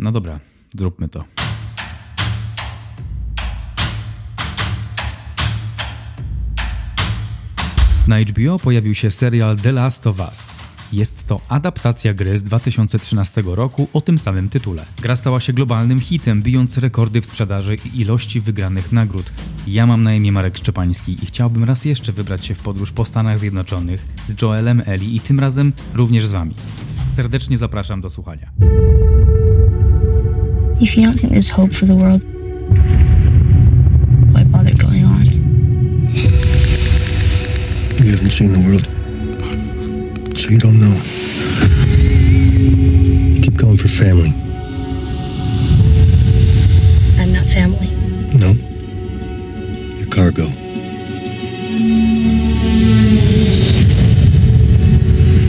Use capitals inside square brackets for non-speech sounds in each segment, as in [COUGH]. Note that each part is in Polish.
No dobra, zróbmy to. Na HBO pojawił się serial The Last of Us. Jest to adaptacja gry z 2013 roku o tym samym tytule. Gra stała się globalnym hitem, bijąc rekordy w sprzedaży i ilości wygranych nagród. Ja mam na imię Marek Szczepański i chciałbym raz jeszcze wybrać się w podróż po Stanach Zjednoczonych z Joelem Eli i tym razem również z Wami. Serdecznie zapraszam do słuchania. If you don't think there's hope for the world, why bother going on? You haven't seen the world, so you don't know. You keep going for family. I'm not family. No. Your cargo.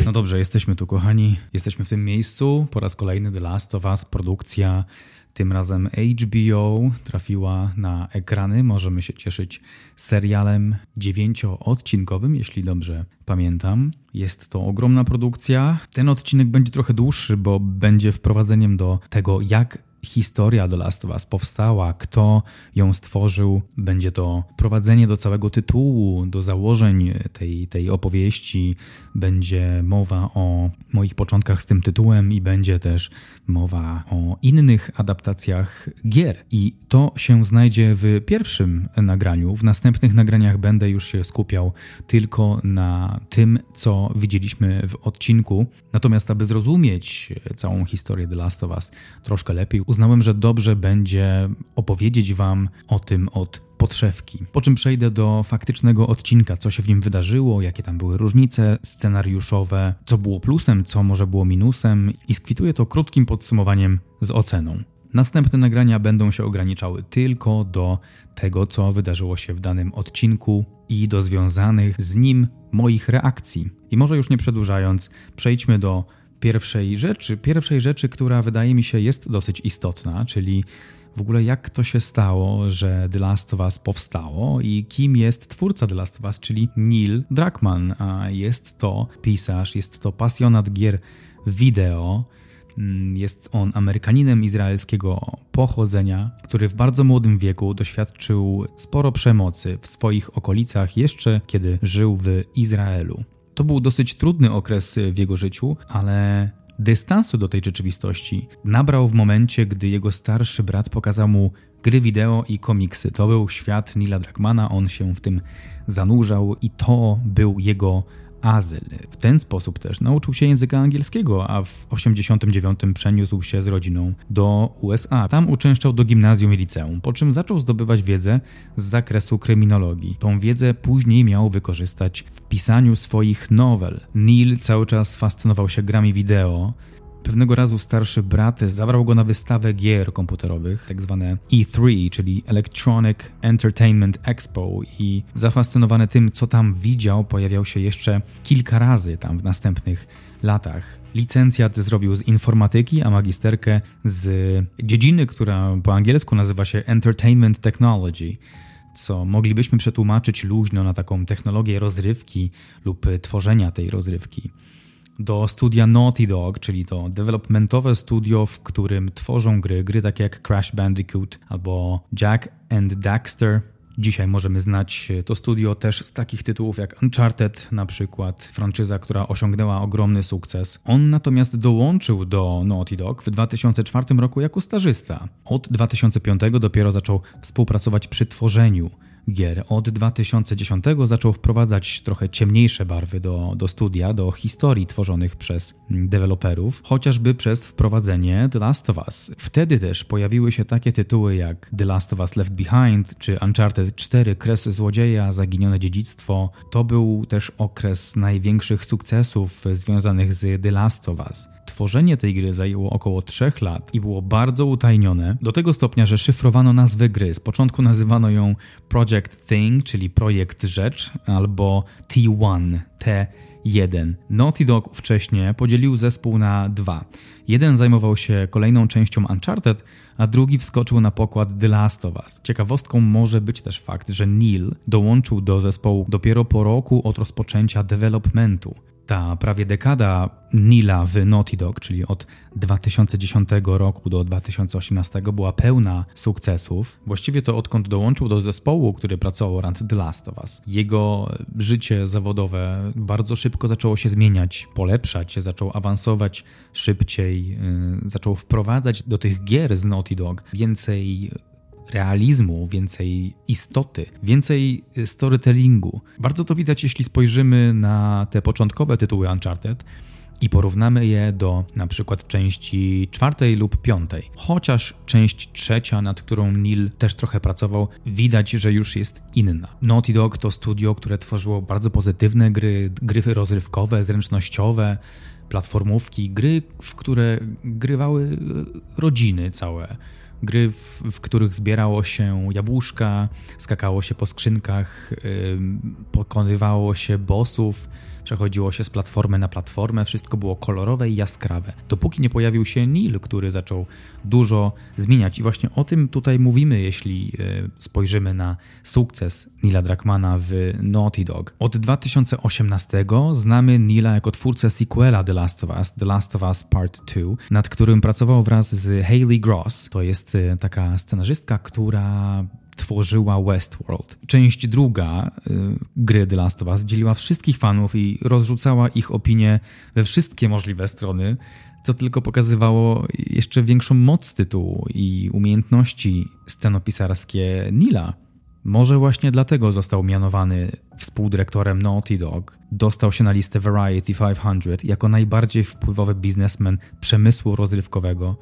No dobrze, jesteśmy tu, kochani. Jesteśmy w tym miejscu. Po raz kolejny The Last of Us, produkcja tym razem HBO trafiła na ekrany. Możemy się cieszyć serialem dziewięcioodcinkowym, jeśli dobrze pamiętam. Jest to ogromna produkcja. Ten odcinek będzie trochę dłuższy, bo będzie wprowadzeniem do tego, jak historia The Last of Us powstała, kto ją stworzył. Będzie to prowadzenie do całego tytułu, do założeń tej, tej opowieści. Będzie mowa o moich początkach z tym tytułem i będzie też mowa o innych adaptacjach gier. I to się znajdzie w pierwszym nagraniu. W następnych nagraniach będę już się skupiał tylko na tym, co widzieliśmy w odcinku. Natomiast, aby zrozumieć całą historię The Last of Us troszkę lepiej, uznałem, że dobrze będzie opowiedzieć Wam o tym od podszewki. Po czym przejdę do faktycznego odcinka, co się w nim wydarzyło, jakie tam były różnice scenariuszowe, co było plusem, co może było minusem i skwituję to krótkim podsumowaniem z oceną. Następne nagrania będą się ograniczały tylko do tego, co wydarzyło się w danym odcinku i do związanych z nim moich reakcji. I może już nie przedłużając, przejdźmy do pierwszej rzeczy, pierwszej rzeczy, która wydaje mi się jest dosyć istotna, czyli w ogóle jak to się stało, że The Last of Us powstało i kim jest twórca The Last of Us, czyli Neil Druckmann. A jest to pisarz, jest to pasjonat gier wideo. Mm, jest on Amerykaninem izraelskiego pochodzenia, który w bardzo młodym wieku doświadczył sporo przemocy w swoich okolicach, jeszcze kiedy żył w Izraelu. To był dosyć trudny okres w jego życiu, ale dystansu do tej rzeczywistości nabrał w momencie, gdy jego starszy brat pokazał mu gry wideo i komiksy. To był świat Nila Druckmana, on się w tym zanurzał i to był jego azyl. W ten sposób też nauczył się języka angielskiego, a w 89 przeniósł się z rodziną do USA. Tam uczęszczał do gimnazjum i liceum, po czym zaczął zdobywać wiedzę z zakresu kryminologii. Tą wiedzę później miał wykorzystać w pisaniu swoich nowel. Neil cały czas fascynował się grami wideo, Pewnego razu starszy brat zabrał go na wystawę gier komputerowych, tak zwane E3, czyli Electronic Entertainment Expo i zafascynowany tym, co tam widział, pojawiał się jeszcze kilka razy tam w następnych latach. Licencjat zrobił z informatyki, a magisterkę z dziedziny, która po angielsku nazywa się Entertainment Technology co moglibyśmy przetłumaczyć luźno na taką technologię rozrywki lub tworzenia tej rozrywki do studia Naughty Dog, czyli to developmentowe studio, w którym tworzą gry, gry takie jak Crash Bandicoot albo Jack and Daxter. Dzisiaj możemy znać to studio też z takich tytułów jak Uncharted, na przykład franczyza, która osiągnęła ogromny sukces. On natomiast dołączył do Naughty Dog w 2004 roku jako stażysta. Od 2005 dopiero zaczął współpracować przy tworzeniu gier. Od 2010 zaczął wprowadzać trochę ciemniejsze barwy do, do studia, do historii tworzonych przez deweloperów, chociażby przez wprowadzenie The Last of Us. Wtedy też pojawiły się takie tytuły jak The Last of Us Left Behind czy Uncharted 4 Kres Złodzieja, Zaginione Dziedzictwo. To był też okres największych sukcesów związanych z The Last of Us. Tworzenie tej gry zajęło około 3 lat i było bardzo utajnione, do tego stopnia, że szyfrowano nazwę gry. Z początku nazywano ją Project Thing, czyli projekt rzecz, albo T1, T1. Naughty Dog wcześniej podzielił zespół na dwa. Jeden zajmował się kolejną częścią Uncharted, a drugi wskoczył na pokład The Last of Us. Ciekawostką może być też fakt, że Neil dołączył do zespołu dopiero po roku od rozpoczęcia developmentu. Ta prawie dekada Nila w Naughty Dog, czyli od 2010 roku do 2018 była pełna sukcesów. Właściwie to odkąd dołączył do zespołu, który pracował nad The Last of Us. Jego życie zawodowe bardzo szybko zaczęło się zmieniać, polepszać, zaczął awansować szybciej, yy, zaczął wprowadzać do tych gier z Naughty Dog więcej realizmu, więcej istoty, więcej storytellingu. Bardzo to widać, jeśli spojrzymy na te początkowe tytuły Uncharted i porównamy je do na przykład części czwartej lub piątej. Chociaż część trzecia, nad którą Neil też trochę pracował, widać, że już jest inna. Naughty Dog to studio, które tworzyło bardzo pozytywne gry, gry rozrywkowe, zręcznościowe, platformówki, gry, w które grywały rodziny całe gry, w, w, których zbierało się jabłuszka, skakało się po skrzynkach, yy, pokonywało się bossów, przechodziło się z platformy na platformę, wszystko było kolorowe i jaskrawe. Dopóki nie pojawił się Neil, który zaczął dużo zmieniać. I właśnie o tym tutaj mówimy, jeśli e, spojrzymy na sukces Nila Druckmana w Naughty Dog. Od 2018 znamy Nila jako twórcę sequela The Last of Us, The Last of Us Part 2, nad którym pracował wraz z Hayley Gross. To jest e, taka scenarzystka, która tworzyła Westworld. Część druga y, gry The Last of Us dzieliła wszystkich fanów i rozrzucała ich opinie we wszystkie możliwe strony, co tylko pokazywało jeszcze większą moc tytułu i umiejętności scenopisarskie Nila. Może właśnie dlatego został mianowany współdyrektorem Naughty Dog. Dostał się na listę Variety 500 jako najbardziej wpływowy biznesmen przemysłu rozrywkowego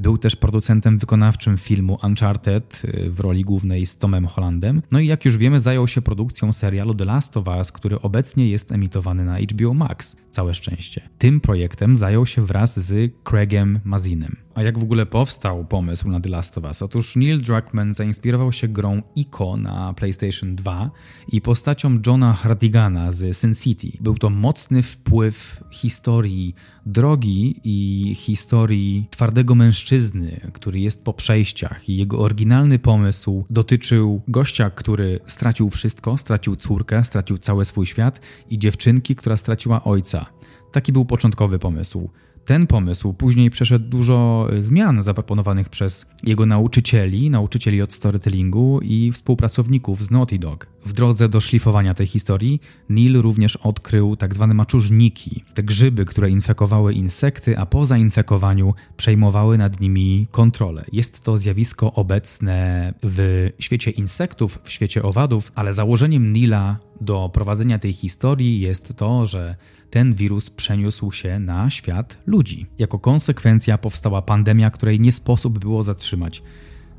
był też producentem wykonawczym filmu Uncharted y, w roli głównej z Tomem Hollandem. No i jak już wiemy, zajął się produkcją serialu The Last of Us, który obecnie jest emitowany na HBO Max. Całe szczęście. Tym projektem zajął się wraz z Craigiem Mazinem. A jak w ogóle powstał pomysł na The Last of Us? Otóż Neil Druckmann zainspirował się grą Ico na PlayStation 2 i postacią Johna Hardigana z Sin City. Był to mocny wpływ historii drogi i historii twardego mężczyzny, który jest po przejściach i jego oryginalny pomysł dotyczył gościa, który stracił wszystko, stracił córkę, stracił cały swój świat i dziewczynki, która straciła ojca. Taki był początkowy pomysł. Ten pomysł później przeszedł dużo e, zmian zaproponowanych przez jego nauczycieli, nauczycieli od storytellingu i współpracowników z Naughty Dog. W drodze do szlifowania tej historii Neil również odkrył tak zwane maczużniki, te grzyby, które infekowały insekty, a po zainfekowaniu przejmowały nad nimi kontrolę. Jest to zjawisko obecne w świecie insektów, w świecie owadów, ale założeniem Nila do prowadzenia tej historii jest to, że ten wirus przeniósł się na świat ludzi. Jako konsekwencja powstała pandemia, której nie sposób było zatrzymać.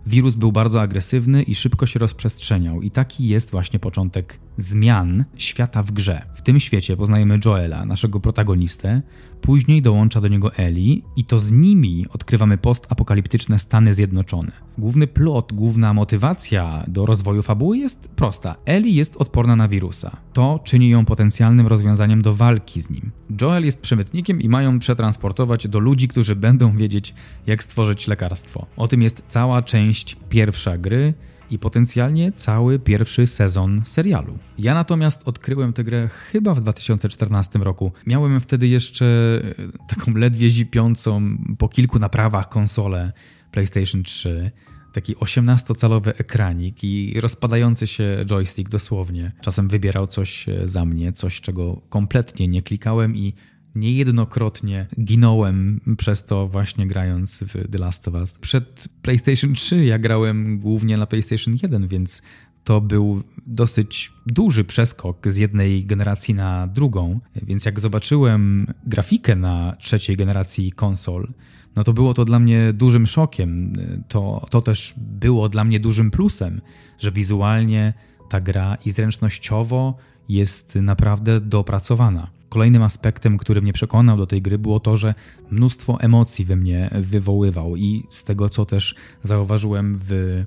Wirus był bardzo agresywny i szybko się rozprzestrzeniał, i taki jest właśnie początek zmian świata w grze. W tym świecie poznajemy Joela, naszego protagonistę, później dołącza do niego Eli, i to z nimi odkrywamy postapokaliptyczne Stany Zjednoczone. Główny plot, główna motywacja do rozwoju fabuły jest prosta. Eli jest odporna na wirusa. To czyni ją potencjalnym rozwiązaniem do walki z nim. Joel jest przemytnikiem i mają przetransportować do ludzi, którzy będą wiedzieć, jak stworzyć lekarstwo. O tym jest cała część pierwsza gry i potencjalnie cały pierwszy sezon serialu. Ja natomiast odkryłem tę grę chyba w 2014 roku. Miałem wtedy jeszcze e, taką ledwie zipiącą po kilku naprawach konsolę PlayStation 3 taki 18-calowy ekranik i rozpadający się joystick dosłownie. Czasem wybierał coś e, za mnie, coś czego kompletnie nie klikałem i niejednokrotnie ginąłem przez to właśnie grając w The Last of Us. Przed PlayStation 3 ja grałem głównie na PlayStation 1, więc to był dosyć duży przeskok z jednej generacji na drugą, więc jak zobaczyłem grafikę na trzeciej generacji konsol, no to było to dla mnie dużym szokiem. To, to też było dla mnie dużym plusem, że wizualnie ta gra i zręcznościowo jest naprawdę dopracowana. Kolejnym aspektem, który mnie przekonał do tej gry, było to, że mnóstwo emocji we mnie wywoływał i z tego, co też zauważyłem w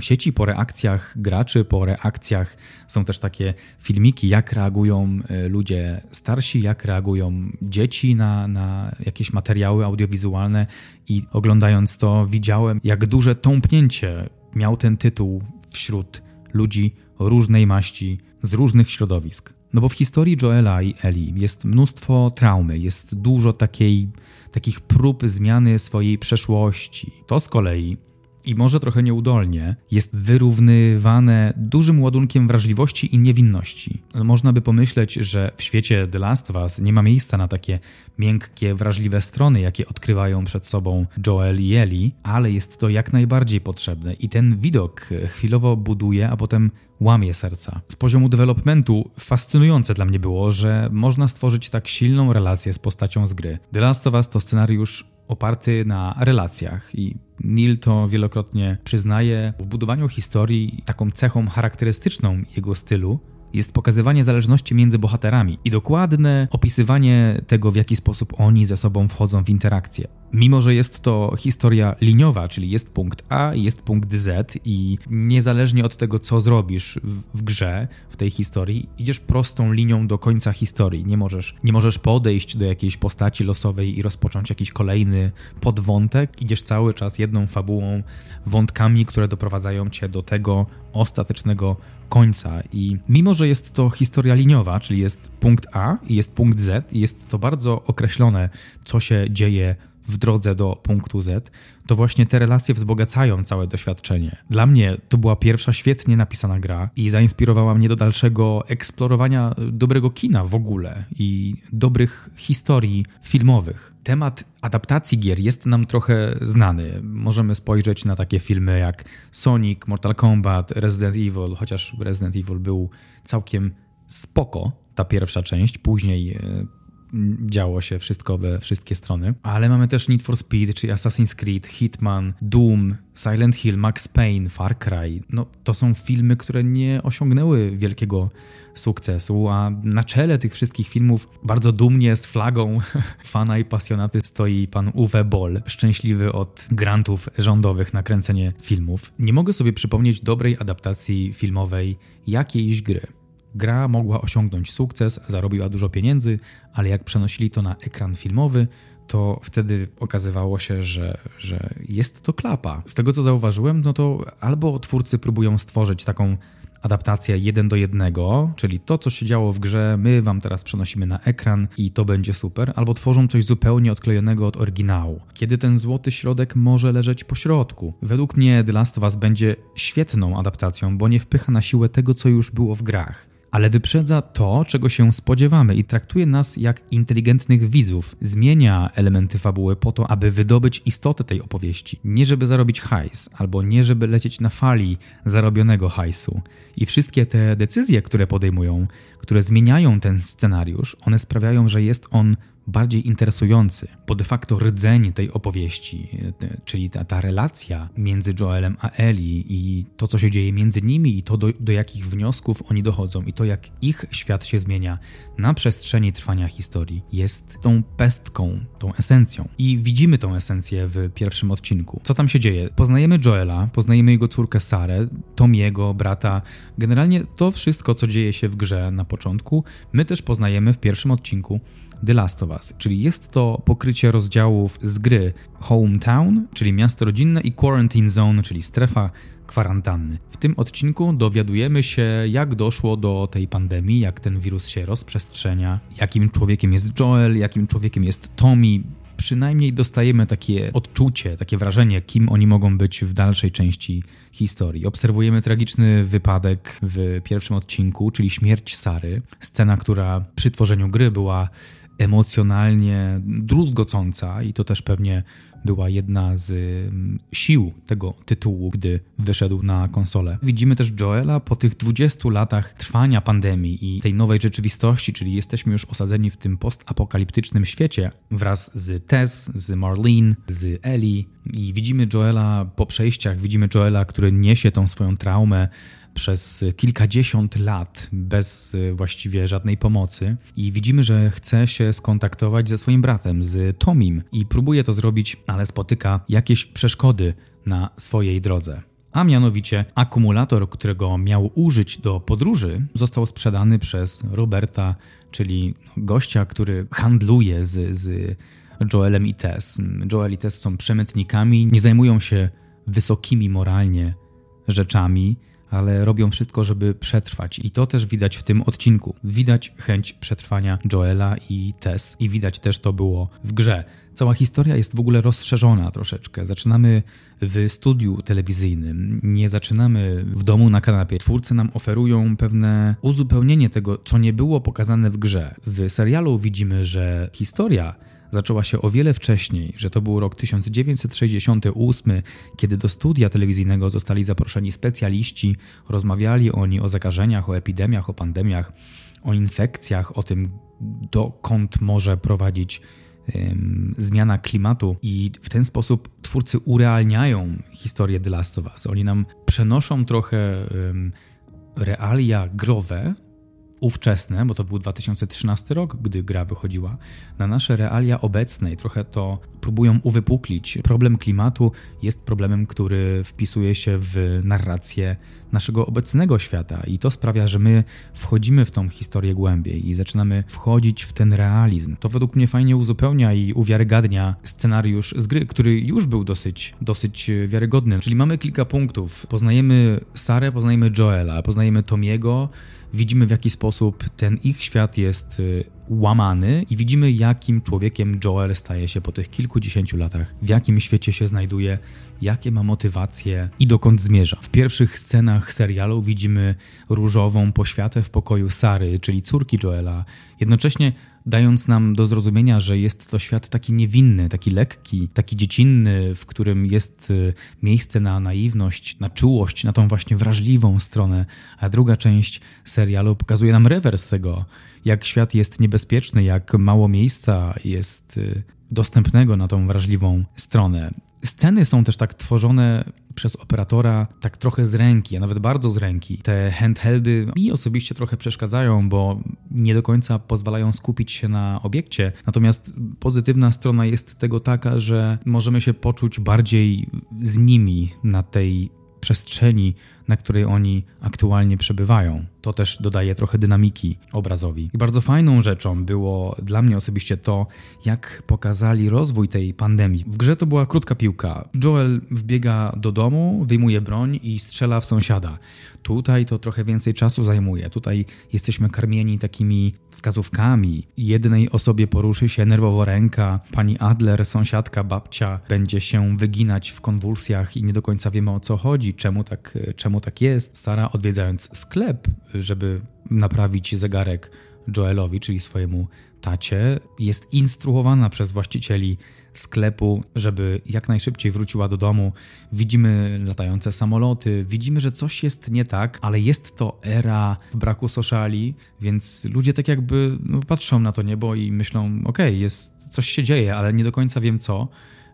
w sieci po reakcjach graczy, po reakcjach są też takie filmiki, jak reagują e, ludzie starsi, jak reagują dzieci na, na jakieś materiały audiowizualne i oglądając to widziałem, jak duże tąpnięcie miał ten tytuł wśród ludzi różnej maści, z różnych środowisk. No bo w historii Joela i Eli jest mnóstwo traumy, jest dużo takiej, takich prób zmiany swojej przeszłości. To z kolei i może trochę nieudolnie, jest wyrównywane dużym ładunkiem wrażliwości i niewinności. Można by pomyśleć, że w świecie The Last of Us nie ma miejsca na takie miękkie, wrażliwe strony, jakie odkrywają przed sobą Joel i Ellie, ale jest to jak najbardziej potrzebne i ten widok chwilowo buduje, a potem łamie serca. Z poziomu developmentu fascynujące dla mnie było, że można stworzyć tak silną relację z postacią z gry. The Last of Us to scenariusz oparty na relacjach i Neil to wielokrotnie przyznaje. W budowaniu historii taką cechą charakterystyczną jego stylu jest pokazywanie zależności między bohaterami i dokładne opisywanie tego, w jaki sposób oni ze sobą wchodzą w interakcję. Mimo, że jest to historia liniowa, czyli jest punkt A jest punkt Z, i niezależnie od tego, co zrobisz w, w, grze, w tej historii, idziesz prostą linią do końca historii. Nie możesz, nie możesz podejść do jakiejś postaci losowej i rozpocząć jakiś kolejny podwątek. Idziesz cały czas jedną fabułą, wątkami, które doprowadzają cię do tego ostatecznego końca. I mimo, że jest to historia liniowa, czyli jest punkt A i jest punkt Z, i jest to bardzo określone, co się dzieje w drodze do punktu Z, to właśnie te relacje wzbogacają całe doświadczenie. Dla mnie to była pierwsza świetnie napisana gra i zainspirowała mnie do dalszego eksplorowania dobrego kina w ogóle i dobrych historii filmowych. Temat adaptacji gier jest nam trochę znany. Możemy spojrzeć na takie filmy jak Sonic, Mortal Kombat, Resident Evil, chociaż Resident Evil był całkiem spoko, ta pierwsza część. Później e, działo się wszystko we wszystkie strony. Ale mamy też Need for Speed, czy Assassin's Creed, Hitman, Doom, Silent Hill, Max Payne, Far Cry. No, to są filmy, które nie osiągnęły wielkiego sukcesu, a na czele tych wszystkich filmów bardzo dumnie z flagą [LAUGHS] fana i pasjonaty stoi pan Uwe Boll, szczęśliwy od grantów rządowych na kręcenie filmów. Nie mogę sobie przypomnieć dobrej adaptacji filmowej jakiejś gry. Gra mogła osiągnąć sukces, zarobiła dużo pieniędzy, ale jak przenosili to na ekran filmowy, to wtedy okazywało się, że, że jest to klapa. Z tego co zauważyłem, no to albo twórcy próbują stworzyć taką adaptację jeden do jednego, czyli to, co się działo w grze, my wam teraz przenosimy na ekran i to będzie super, albo tworzą coś zupełnie odklejonego od oryginału. Kiedy ten złoty środek może leżeć po środku? Według mnie The Last of Us będzie świetną adaptacją, bo nie wpycha na siłę tego, co już było w grach ale wyprzedza to, czego się spodziewamy i traktuje nas jak inteligentnych widzów. Zmienia elementy fabuły po to, aby wydobyć istotę tej opowieści. Nie żeby zarobić hajs, albo nie żeby lecieć na fali zarobionego hajsu. I wszystkie te decyzje, które podejmują, które zmieniają ten scenariusz, one sprawiają, że jest on bardziej interesujący, bo de facto rdzeń tej opowieści, czyli ta, ta relacja między Joelem a Eli i to, co się dzieje między nimi i to, do, do jakich wniosków oni dochodzą i to, jak ich świat się zmienia na przestrzeni trwania historii, jest tą pestką, tą esencją. I widzimy tą esencję w pierwszym odcinku. Co tam się dzieje? Poznajemy Joela, poznajemy jego córkę Sarę, Tomiego, brata. Generalnie to wszystko, co dzieje się w grze na początku, my też poznajemy w pierwszym odcinku The Last of Us, czyli jest to pokrycie rozdziałów z gry Hometown, czyli miasto rodzinne i Quarantine Zone, czyli strefa kwarantanny. W tym odcinku dowiadujemy się, jak doszło do tej pandemii, jak ten wirus się rozprzestrzenia, jakim człowiekiem jest Joel, jakim człowiekiem jest Tommy. Przynajmniej dostajemy takie odczucie, takie wrażenie, kim oni mogą być w dalszej części historii. Obserwujemy tragiczny wypadek w pierwszym odcinku, czyli śmierć Sary. Scena, która przy tworzeniu gry była emocjonalnie druzgocąca i to też pewnie była jedna z mm, sił tego tytułu, gdy wyszedł na konsolę. Widzimy też Joela po tych 20 latach trwania pandemii i tej nowej rzeczywistości, czyli jesteśmy już osadzeni w tym postapokaliptycznym świecie wraz z Tess, z Marlene, z Ellie i widzimy Joela po przejściach, widzimy Joela, który niesie tą swoją traumę przez kilkadziesiąt lat bez y, właściwie żadnej pomocy i widzimy, że chce się skontaktować ze swoim bratem, z Tomim i próbuje to zrobić, ale spotyka jakieś przeszkody na swojej drodze. A mianowicie akumulator, którego miał użyć do podróży, został sprzedany przez Roberta, czyli gościa, który handluje z, z Joelem i Tess. Joel i Tess są przemytnikami, nie zajmują się wysokimi moralnie rzeczami, ale robią wszystko, żeby przetrwać. I to też widać w tym odcinku. Widać chęć przetrwania Joela i Tess, i widać też to było w grze. Cała historia jest w ogóle rozszerzona troszeczkę. Zaczynamy w studiu telewizyjnym, nie zaczynamy w domu na kanapie. Twórcy nam oferują pewne uzupełnienie tego, co nie było pokazane w grze. W serialu widzimy, że historia zaczęła się o wiele wcześniej, że to był rok 1968, kiedy do studia telewizyjnego zostali zaproszeni specjaliści, rozmawiali oni o zakażeniach, o epidemiach, o pandemiach, o infekcjach, o tym, dokąd może prowadzić zmiana klimatu i w ten sposób twórcy urealniają historię The Last of Us. Oni nam przenoszą trochę realia growe ówczesne, bo to był 2013 rok, gdy gra wychodziła, na nasze realia obecne i trochę to próbują uwypuklić. Problem klimatu jest problemem, który wpisuje się w narrację naszego obecnego świata i to sprawia, że my wchodzimy w tą historię głębiej i zaczynamy wchodzić w ten realizm. To według mnie fajnie uzupełnia i uwiarygadnia scenariusz z gry, który już był dosyć, dosyć wiarygodny. Czyli mamy kilka punktów. Poznajemy Sarę, poznajemy Joela, poznajemy Tomiego, widzimy w jaki sposób ten ich świat jest y, łamany i widzimy jakim człowiekiem Joel staje się po tych kilkudziesięciu latach, w jakim świecie się znajduje, jakie ma motywacje i dokąd zmierza. W pierwszych scenach serialu widzimy różową poświatę w pokoju Sary, czyli córki Joela, jednocześnie dając nam do zrozumienia, że jest to świat taki niewinny, taki lekki, taki dziecinny, w którym jest y, miejsce na naiwność, na czułość, na tą właśnie wrażliwą stronę. A druga część serialu pokazuje nam rewers tego, jak świat jest niebezpieczny, jak mało miejsca jest y, dostępnego na tą wrażliwą stronę. Sceny są też tak tworzone przez operatora tak trochę z ręki, a nawet bardzo z ręki. Te handheldy mi osobiście trochę przeszkadzają, bo nie do końca pozwalają skupić się na obiekcie. Natomiast pozytywna strona jest tego taka, że możemy się poczuć bardziej z nimi na tej przestrzeni, na której oni aktualnie przebywają. To też dodaje trochę dynamiki obrazowi. I bardzo fajną rzeczą było dla mnie osobiście to, jak pokazali rozwój tej pandemii. W grze to była krótka piłka. Joel wbiega do domu, wyjmuje broń i strzela w sąsiada. Tutaj to trochę więcej czasu zajmuje. Tutaj jesteśmy karmieni takimi wskazówkami. Jednej osobie poruszy się nerwowo ręka, pani Adler, sąsiadka, babcia będzie się wyginać w konwulsjach i nie do końca wiemy o co chodzi, czemu tak, czemu tak jest. Sara odwiedzając sklep, żeby naprawić zegarek Joelowi, czyli swojemu tacie, jest instruowana przez właścicieli sklepu, żeby jak najszybciej wróciła do domu. Widzimy latające samoloty, widzimy, że coś jest nie tak, ale jest to era braku sociali, więc ludzie tak jakby no, patrzą na to niebo i myślą: okej, okay, jest coś się dzieje, ale nie do końca wiem co,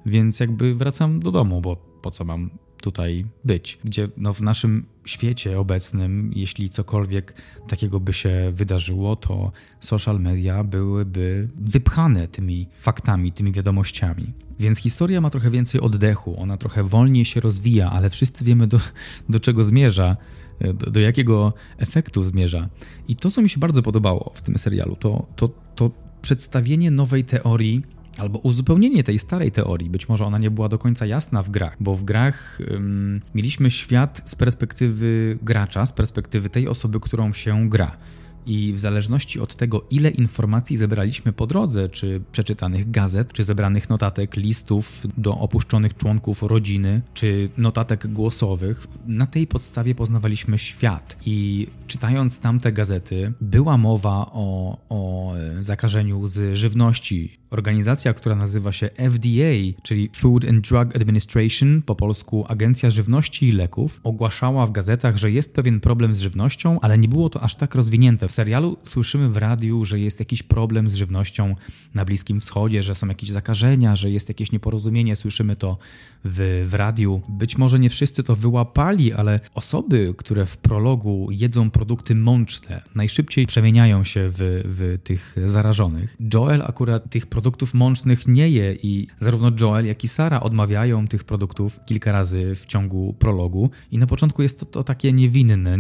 więc jakby wracam do domu, bo po co mam tutaj być. Gdzie no, w naszym świecie obecnym, jeśli cokolwiek takiego by się wydarzyło, to social media byłyby wypchane tymi faktami, tymi wiadomościami. Więc historia ma trochę więcej oddechu, ona trochę wolniej się rozwija, ale wszyscy wiemy do, do czego zmierza. Do, do, jakiego efektu zmierza. I to, co mi się bardzo podobało w tym serialu, to, to, to przedstawienie nowej teorii albo uzupełnienie tej starej teorii. Być może ona nie była do końca jasna w grach, bo w grach ym, mieliśmy świat z perspektywy gracza, z perspektywy tej osoby, którą się gra. I w zależności od tego, ile informacji zebraliśmy po drodze, czy przeczytanych gazet, czy zebranych notatek, listów do opuszczonych członków rodziny, czy notatek głosowych, na tej podstawie poznawaliśmy świat. I czytając tamte gazety, była mowa o, o zakażeniu z żywności, Organizacja, która nazywa się FDA, czyli Food and Drug Administration, po polsku Agencja Żywności i Leków, ogłaszała w gazetach, że jest pewien problem z żywnością, ale nie było to aż tak rozwinięte. W serialu słyszymy w radiu, że jest jakiś problem z żywnością na Bliskim Wschodzie, że są jakieś zakażenia, że jest jakieś nieporozumienie. Słyszymy to w, w radiu. Być może nie wszyscy to wyłapali, ale osoby, które w prologu jedzą produkty mączne, najszybciej przemieniają się w, w tych zarażonych. Joel akurat tych produktów mącznych nie je i zarówno Joel, jak i Sara odmawiają tych produktów kilka razy w ciągu prologu i na początku jest to, to takie niewinne.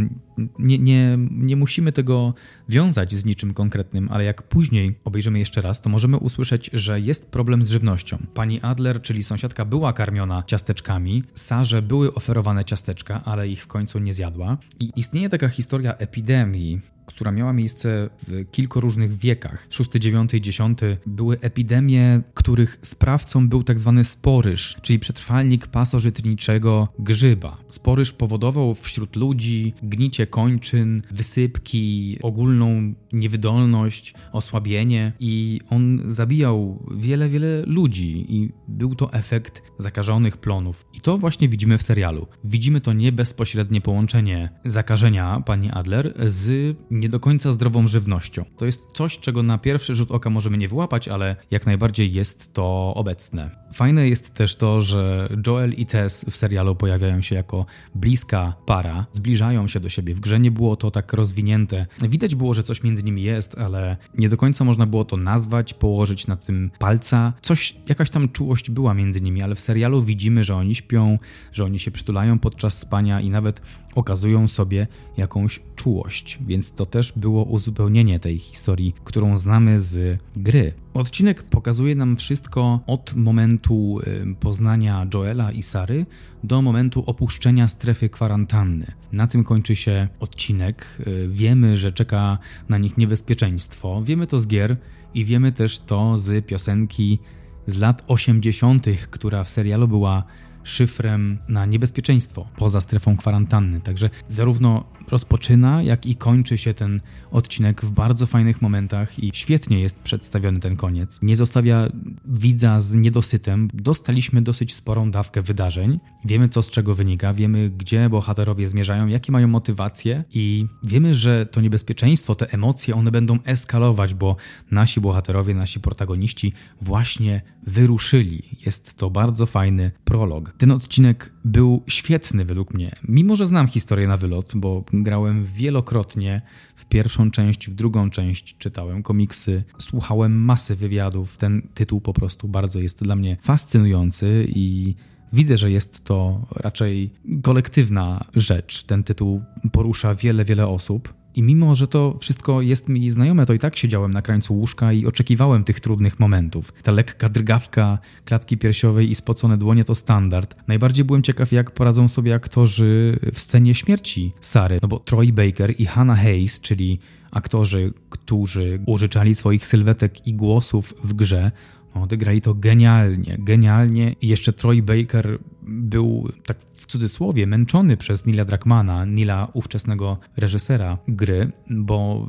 Nie, nie, nie musimy tego wiązać z niczym konkretnym, ale jak później obejrzymy jeszcze raz, to możemy usłyszeć, że jest problem z żywnością. Pani Adler, czyli sąsiadka, była karmiona ciasteczkami, Sarze były oferowane ciasteczka, ale ich w końcu nie zjadła. I istnieje taka historia epidemii, która miała miejsce w kilku różnych wiekach. VI, IX X były epidemie, których sprawcą był tak zwany sporyż, czyli przetrwalnik pasożytniczego grzyba. Sporyż powodował wśród ludzi gnicie kończyn, wysypki, ogólną niewydolność, osłabienie i on zabijał wiele, wiele ludzi i był to efekt zakażonych plonów. I to właśnie widzimy w serialu. Widzimy to nie bezpośrednie połączenie zakażenia pani Adler z nie do końca zdrową żywnością. To jest coś, czego na pierwszy rzut oka możemy nie wyłapać, ale jak najbardziej jest to obecne. Fajne jest też to, że Joel i Tess w serialu pojawiają się jako bliska para, zbliżają się do siebie. W grze nie było to tak rozwinięte. Widać było, że coś między nimi jest, ale nie do końca można było to nazwać, położyć na tym palca. Coś, jakaś tam czułość była między nimi, ale w serialu widzimy, że oni śpią, że oni się przytulają podczas spania i nawet okazują sobie jakąś czułość, więc to też było uzupełnienie tej historii, którą znamy z gry. Odcinek pokazuje nam wszystko od momentu poznania Joela i Sary do momentu opuszczenia strefy kwarantanny. Na tym kończy się odcinek. Y, wiemy, że czeka na nich niebezpieczeństwo. Wiemy to z gier i wiemy też to z piosenki z lat 80., która w serialu była szyfrem na niebezpieczeństwo poza strefą kwarantanny. Także zarówno rozpoczyna, jak i kończy się ten odcinek w bardzo fajnych momentach i świetnie jest przedstawiony ten koniec. Nie zostawia widza z niedosytem. Dostaliśmy dosyć sporą dawkę wydarzeń. Wiemy, co z czego wynika, wiemy, gdzie bohaterowie zmierzają, jakie mają motywacje i wiemy, że to niebezpieczeństwo, te emocje, one będą eskalować, bo nasi bohaterowie, nasi protagoniści właśnie wyruszyli. Jest to bardzo fajny prolog. Ten odcinek był świetny według mnie, mimo że znam historię na wylot, bo grałem wielokrotnie w pierwszą część, w drugą część, czytałem komiksy, słuchałem masy wywiadów. Ten tytuł po prostu bardzo jest dla mnie fascynujący i Widzę, że jest to raczej kolektywna rzecz. Ten tytuł porusza wiele, wiele osób. I mimo, że to wszystko jest mi znajome, to i tak siedziałem na krańcu łóżka i oczekiwałem tych trudnych momentów. Ta lekka drgawka klatki piersiowej i spocone dłonie to standard. Najbardziej byłem ciekaw, jak poradzą sobie aktorzy w scenie śmierci Sary, no bo Troy Baker i Hannah Hayes, czyli aktorzy, którzy użyczali swoich sylwetek i głosów w grze, odegrali to genialnie, genialnie i jeszcze Troy Baker był tak w cudzysłowie męczony przez Nila Druckmana, Nila ówczesnego reżysera gry, bo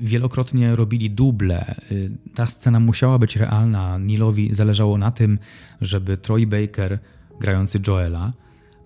wielokrotnie robili duble. Ta scena musiała być realna. Nilowi zależało na tym, żeby Troy Baker grający Joela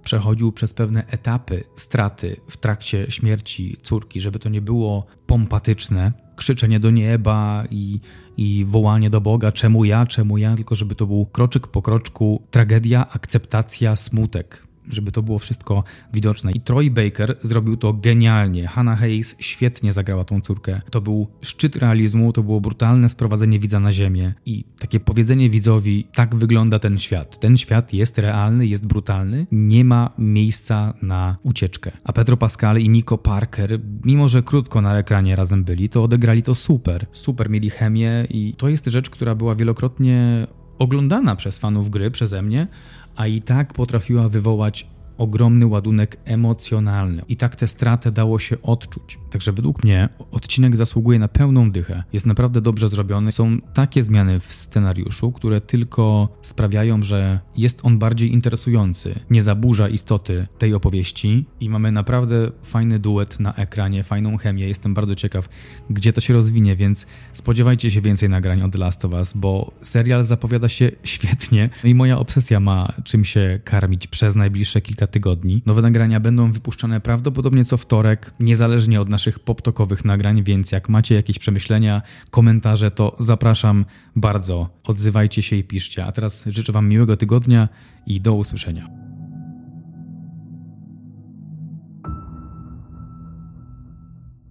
przechodził przez pewne etapy straty w trakcie śmierci córki, żeby to nie było pompatyczne, krzyczenie do nieba i, i wołanie do Boga, czemu ja, czemu ja, tylko żeby to był kroczek po kroczku. Tragedia, akceptacja, smutek żeby to było wszystko widoczne. I Troy Baker zrobił to genialnie. Hannah Hayes świetnie zagrała tą córkę. To był szczyt realizmu, to było brutalne sprowadzenie widza na ziemię i takie powiedzenie widzowi, tak wygląda ten świat. Ten świat jest realny, jest brutalny, nie ma miejsca na ucieczkę. A Pedro Pascal i Nico Parker, mimo że krótko na ekranie razem byli, to odegrali to super. Super mieli chemię i to jest rzecz, która była wielokrotnie oglądana przez fanów gry przeze mnie, a i tak potrafiła wywołać ogromny ładunek emocjonalny. I tak tę stratę dało się odczuć. Także według mnie odcinek zasługuje na pełną dychę. Jest naprawdę dobrze zrobiony. Są takie zmiany w scenariuszu, które tylko sprawiają, że jest on bardziej interesujący, nie zaburza istoty tej opowieści i mamy naprawdę fajny duet na ekranie, fajną chemię. Jestem bardzo ciekaw, gdzie to się rozwinie, więc spodziewajcie się więcej nagrań od Last of Us, bo serial zapowiada się [LAUGHS] świetnie i moja obsesja ma czym się karmić przez najbliższe kilka tygodni. Nowe nagrania będą wypuszczane prawdopodobnie co wtorek, niezależnie od naszych poptokowych nagrań, więc jak macie jakieś przemyślenia, komentarze, to zapraszam bardzo. Odzywajcie się i piszcie. A teraz życzę Wam miłego tygodnia i do usłyszenia.